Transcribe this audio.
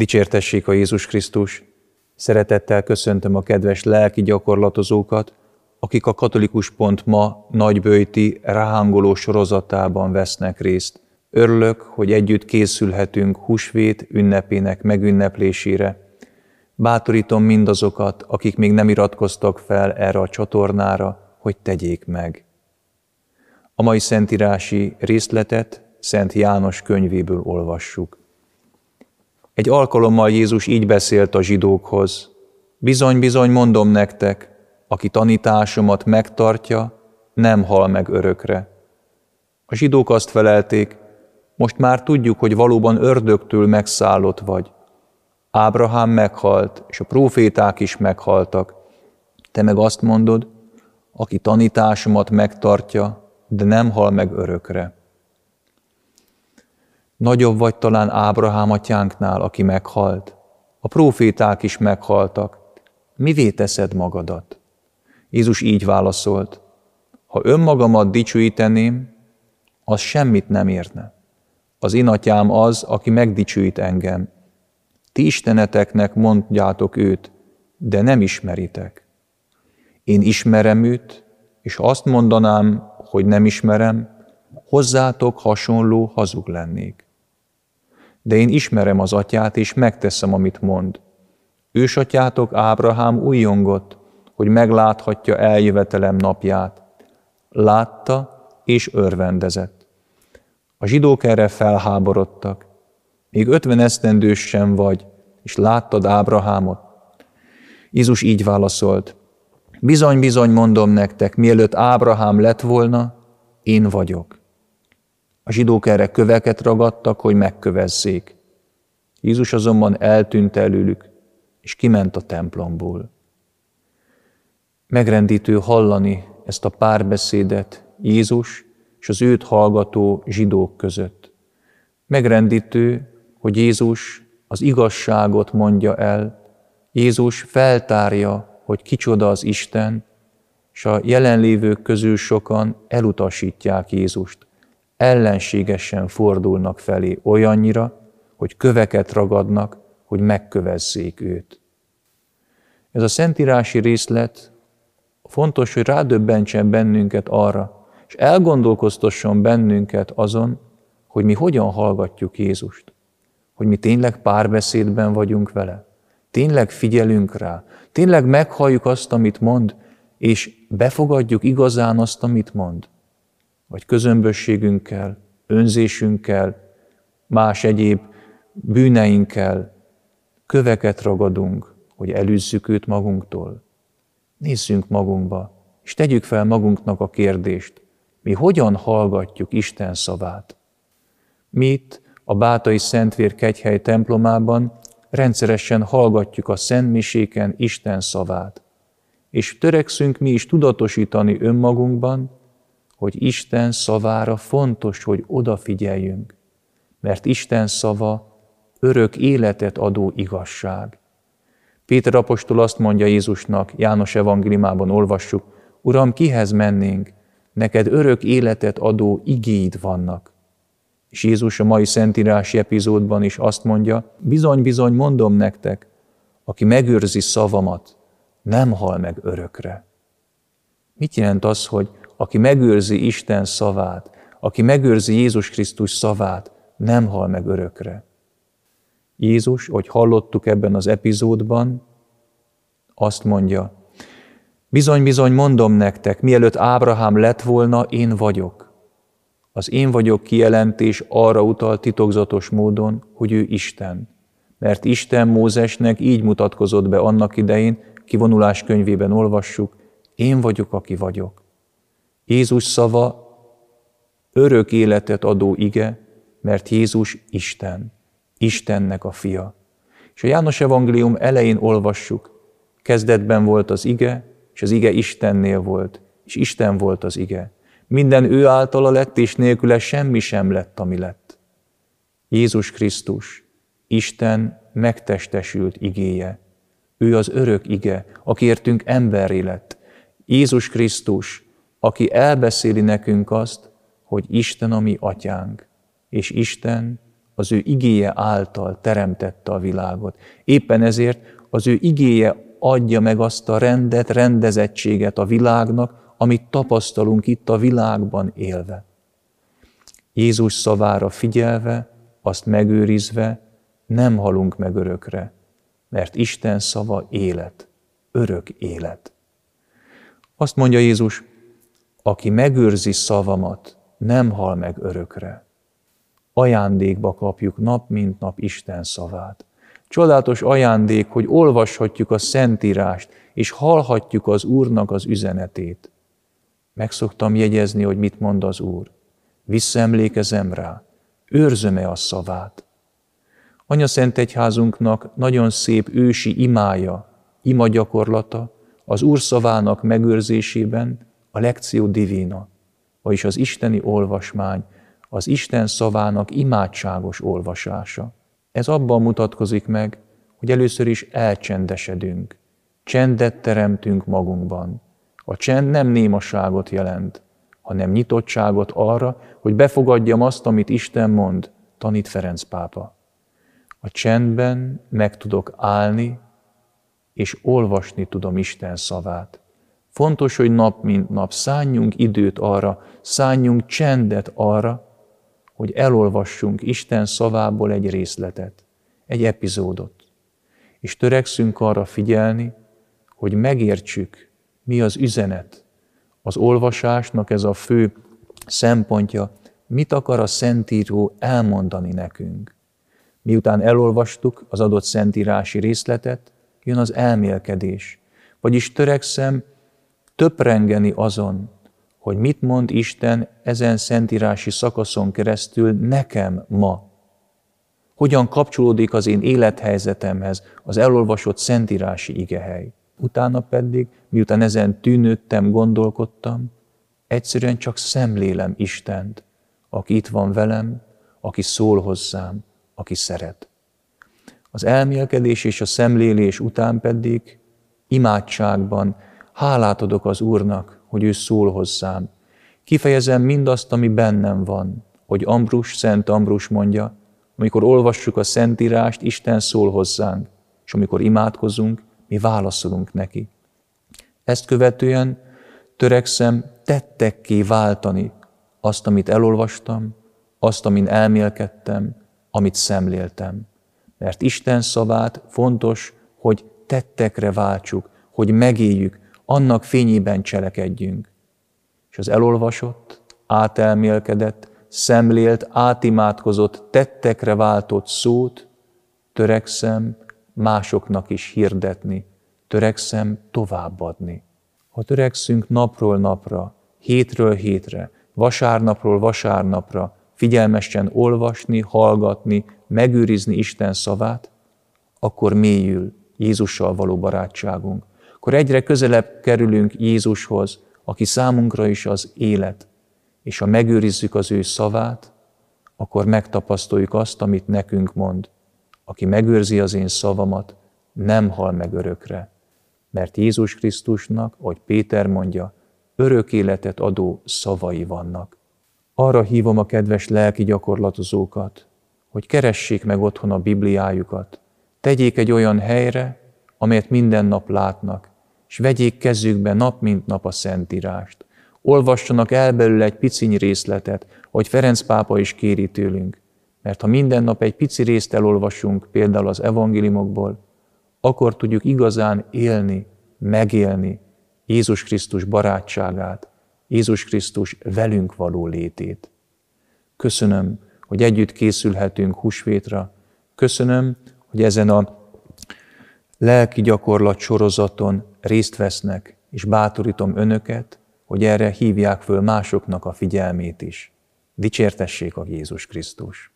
Dicsértessék a Jézus Krisztus! Szeretettel köszöntöm a kedves lelki gyakorlatozókat, akik a Katolikus Pont ma nagybőjti ráhangoló sorozatában vesznek részt. Örülök, hogy együtt készülhetünk húsvét ünnepének megünneplésére. Bátorítom mindazokat, akik még nem iratkoztak fel erre a csatornára, hogy tegyék meg. A mai szentírási részletet Szent János könyvéből olvassuk. Egy alkalommal Jézus így beszélt a zsidókhoz. Bizony-bizony mondom nektek, aki tanításomat megtartja, nem hal meg örökre. A zsidók azt felelték, most már tudjuk, hogy valóban ördögtől megszállott vagy. Ábrahám meghalt, és a proféták is meghaltak. Te meg azt mondod, aki tanításomat megtartja, de nem hal meg örökre. Nagyobb vagy talán Ábrahám atyánknál, aki meghalt. A proféták is meghaltak. Mivé teszed magadat? Jézus így válaszolt, ha önmagamat dicsőíteném, az semmit nem érne. Az én atyám az, aki megdicsőít engem. Ti isteneteknek mondjátok őt, de nem ismeritek. Én ismerem őt, és azt mondanám, hogy nem ismerem, hozzátok hasonló hazug lennék de én ismerem az atyát, és megteszem, amit mond. Ősatyátok Ábrahám újjongott, hogy megláthatja eljövetelem napját. Látta és örvendezett. A zsidók erre felháborodtak. Még ötven esztendős sem vagy, és láttad Ábrahámot? Jézus így válaszolt, bizony-bizony mondom nektek, mielőtt Ábrahám lett volna, én vagyok. A zsidók erre köveket ragadtak, hogy megkövezzék. Jézus azonban eltűnt előlük, és kiment a templomból. Megrendítő hallani ezt a párbeszédet Jézus és az őt hallgató zsidók között. Megrendítő, hogy Jézus az igazságot mondja el, Jézus feltárja, hogy kicsoda az Isten, és a jelenlévők közül sokan elutasítják Jézust ellenségesen fordulnak felé olyannyira, hogy köveket ragadnak, hogy megkövezzék őt. Ez a szentírási részlet fontos, hogy rádöbbentsen bennünket arra, és elgondolkoztasson bennünket azon, hogy mi hogyan hallgatjuk Jézust, hogy mi tényleg párbeszédben vagyunk vele, tényleg figyelünk rá, tényleg meghalljuk azt, amit mond, és befogadjuk igazán azt, amit mond vagy közömbösségünkkel, önzésünkkel, más egyéb bűneinkkel köveket ragadunk, hogy elűzzük őt magunktól. Nézzünk magunkba, és tegyük fel magunknak a kérdést, mi hogyan hallgatjuk Isten szavát. Mi a Bátai Szentvér Kegyhely templomában rendszeresen hallgatjuk a szentmiséken Isten szavát, és törekszünk mi is tudatosítani önmagunkban, hogy Isten szavára fontos, hogy odafigyeljünk, mert Isten szava örök életet adó igazság. Péter apostol azt mondja Jézusnak, János evangéliumában olvassuk, Uram, kihez mennénk? Neked örök életet adó igéid vannak. És Jézus a mai szentírási epizódban is azt mondja, bizony-bizony mondom nektek, aki megőrzi szavamat, nem hal meg örökre. Mit jelent az, hogy aki megőrzi Isten szavát, aki megőrzi Jézus Krisztus szavát, nem hal meg örökre. Jézus, hogy hallottuk ebben az epizódban, azt mondja, bizony-bizony mondom nektek, mielőtt Ábrahám lett volna, én vagyok. Az én vagyok kijelentés arra utal titokzatos módon, hogy ő Isten. Mert Isten Mózesnek így mutatkozott be annak idején, kivonulás könyvében olvassuk, én vagyok, aki vagyok. Jézus szava örök életet adó ige, mert Jézus Isten, Istennek a fia. És a János evangélium elején olvassuk, kezdetben volt az ige, és az ige Istennél volt, és Isten volt az ige. Minden ő általa lett, és nélküle semmi sem lett, ami lett. Jézus Krisztus, Isten megtestesült igéje. Ő az örök ige, akiértünk emberré lett. Jézus Krisztus, aki elbeszéli nekünk azt, hogy Isten a mi atyánk, és Isten az ő igéje által teremtette a világot. Éppen ezért az ő igéje adja meg azt a rendet, rendezettséget a világnak, amit tapasztalunk itt a világban élve. Jézus szavára figyelve, azt megőrizve, nem halunk meg örökre, mert Isten szava élet, örök élet. Azt mondja Jézus, aki megőrzi szavamat, nem hal meg örökre. Ajándékba kapjuk nap mint nap Isten szavát. Csodálatos ajándék, hogy olvashatjuk a Szentírást, és hallhatjuk az Úrnak az üzenetét. Meg szoktam jegyezni, hogy mit mond az Úr. Visszaemlékezem rá, őrzöm-e a szavát. Anya Szent Egyházunknak nagyon szép ősi imája, ima gyakorlata, az Úr szavának megőrzésében a lekció divina, vagyis az isteni olvasmány, az Isten szavának imádságos olvasása. Ez abban mutatkozik meg, hogy először is elcsendesedünk, csendet teremtünk magunkban. A csend nem némaságot jelent, hanem nyitottságot arra, hogy befogadjam azt, amit Isten mond, tanít Ferenc pápa. A csendben meg tudok állni, és olvasni tudom Isten szavát. Fontos, hogy nap mint nap szálljunk időt arra, szálljunk csendet arra, hogy elolvassunk Isten szavából egy részletet, egy epizódot, és törekszünk arra figyelni, hogy megértsük, mi az üzenet. Az olvasásnak ez a fő szempontja, mit akar a Szentíró elmondani nekünk. Miután elolvastuk az adott szentírási részletet, jön az elmélkedés, vagyis törekszem töprengeni azon, hogy mit mond Isten ezen szentírási szakaszon keresztül nekem ma. Hogyan kapcsolódik az én élethelyzetemhez az elolvasott szentírási igehely. Utána pedig, miután ezen tűnődtem, gondolkodtam, egyszerűen csak szemlélem Istent, aki itt van velem, aki szól hozzám, aki szeret. Az elmélkedés és a szemlélés után pedig imádságban hálát adok az Úrnak, hogy ő szól hozzám. Kifejezem mindazt, ami bennem van, hogy Ambrus, Szent Ambrus mondja, amikor olvassuk a Szentírást, Isten szól hozzánk, és amikor imádkozunk, mi válaszolunk neki. Ezt követően törekszem tettekké váltani azt, amit elolvastam, azt, amin elmélkedtem, amit szemléltem. Mert Isten szavát fontos, hogy tettekre váltsuk, hogy megéljük, annak fényében cselekedjünk. És az elolvasott, átelmélkedett, szemlélt, átimádkozott, tettekre váltott szót törekszem másoknak is hirdetni, törekszem továbbadni. Ha törekszünk napról napra, hétről hétre, vasárnapról vasárnapra figyelmesen olvasni, hallgatni, megőrizni Isten szavát, akkor mélyül Jézussal való barátságunk, akkor egyre közelebb kerülünk Jézushoz, aki számunkra is az élet, és ha megőrizzük az ő szavát, akkor megtapasztaljuk azt, amit nekünk mond. Aki megőrzi az én szavamat, nem hal meg örökre. Mert Jézus Krisztusnak, ahogy Péter mondja, örök életet adó szavai vannak. Arra hívom a kedves lelki gyakorlatozókat, hogy keressék meg otthon a Bibliájukat, tegyék egy olyan helyre, amelyet minden nap látnak, és vegyék kezükbe nap mint nap a Szentírást. Olvassanak el belőle egy piciny részletet, hogy Ferenc pápa is kéri tőlünk. Mert ha minden nap egy pici részt elolvasunk, például az evangéliumokból, akkor tudjuk igazán élni, megélni Jézus Krisztus barátságát, Jézus Krisztus velünk való létét. Köszönöm, hogy együtt készülhetünk húsvétra. Köszönöm, hogy ezen a lelki gyakorlat sorozaton részt vesznek, és bátorítom önöket, hogy erre hívják föl másoknak a figyelmét is. Dicsértessék a Jézus Krisztus!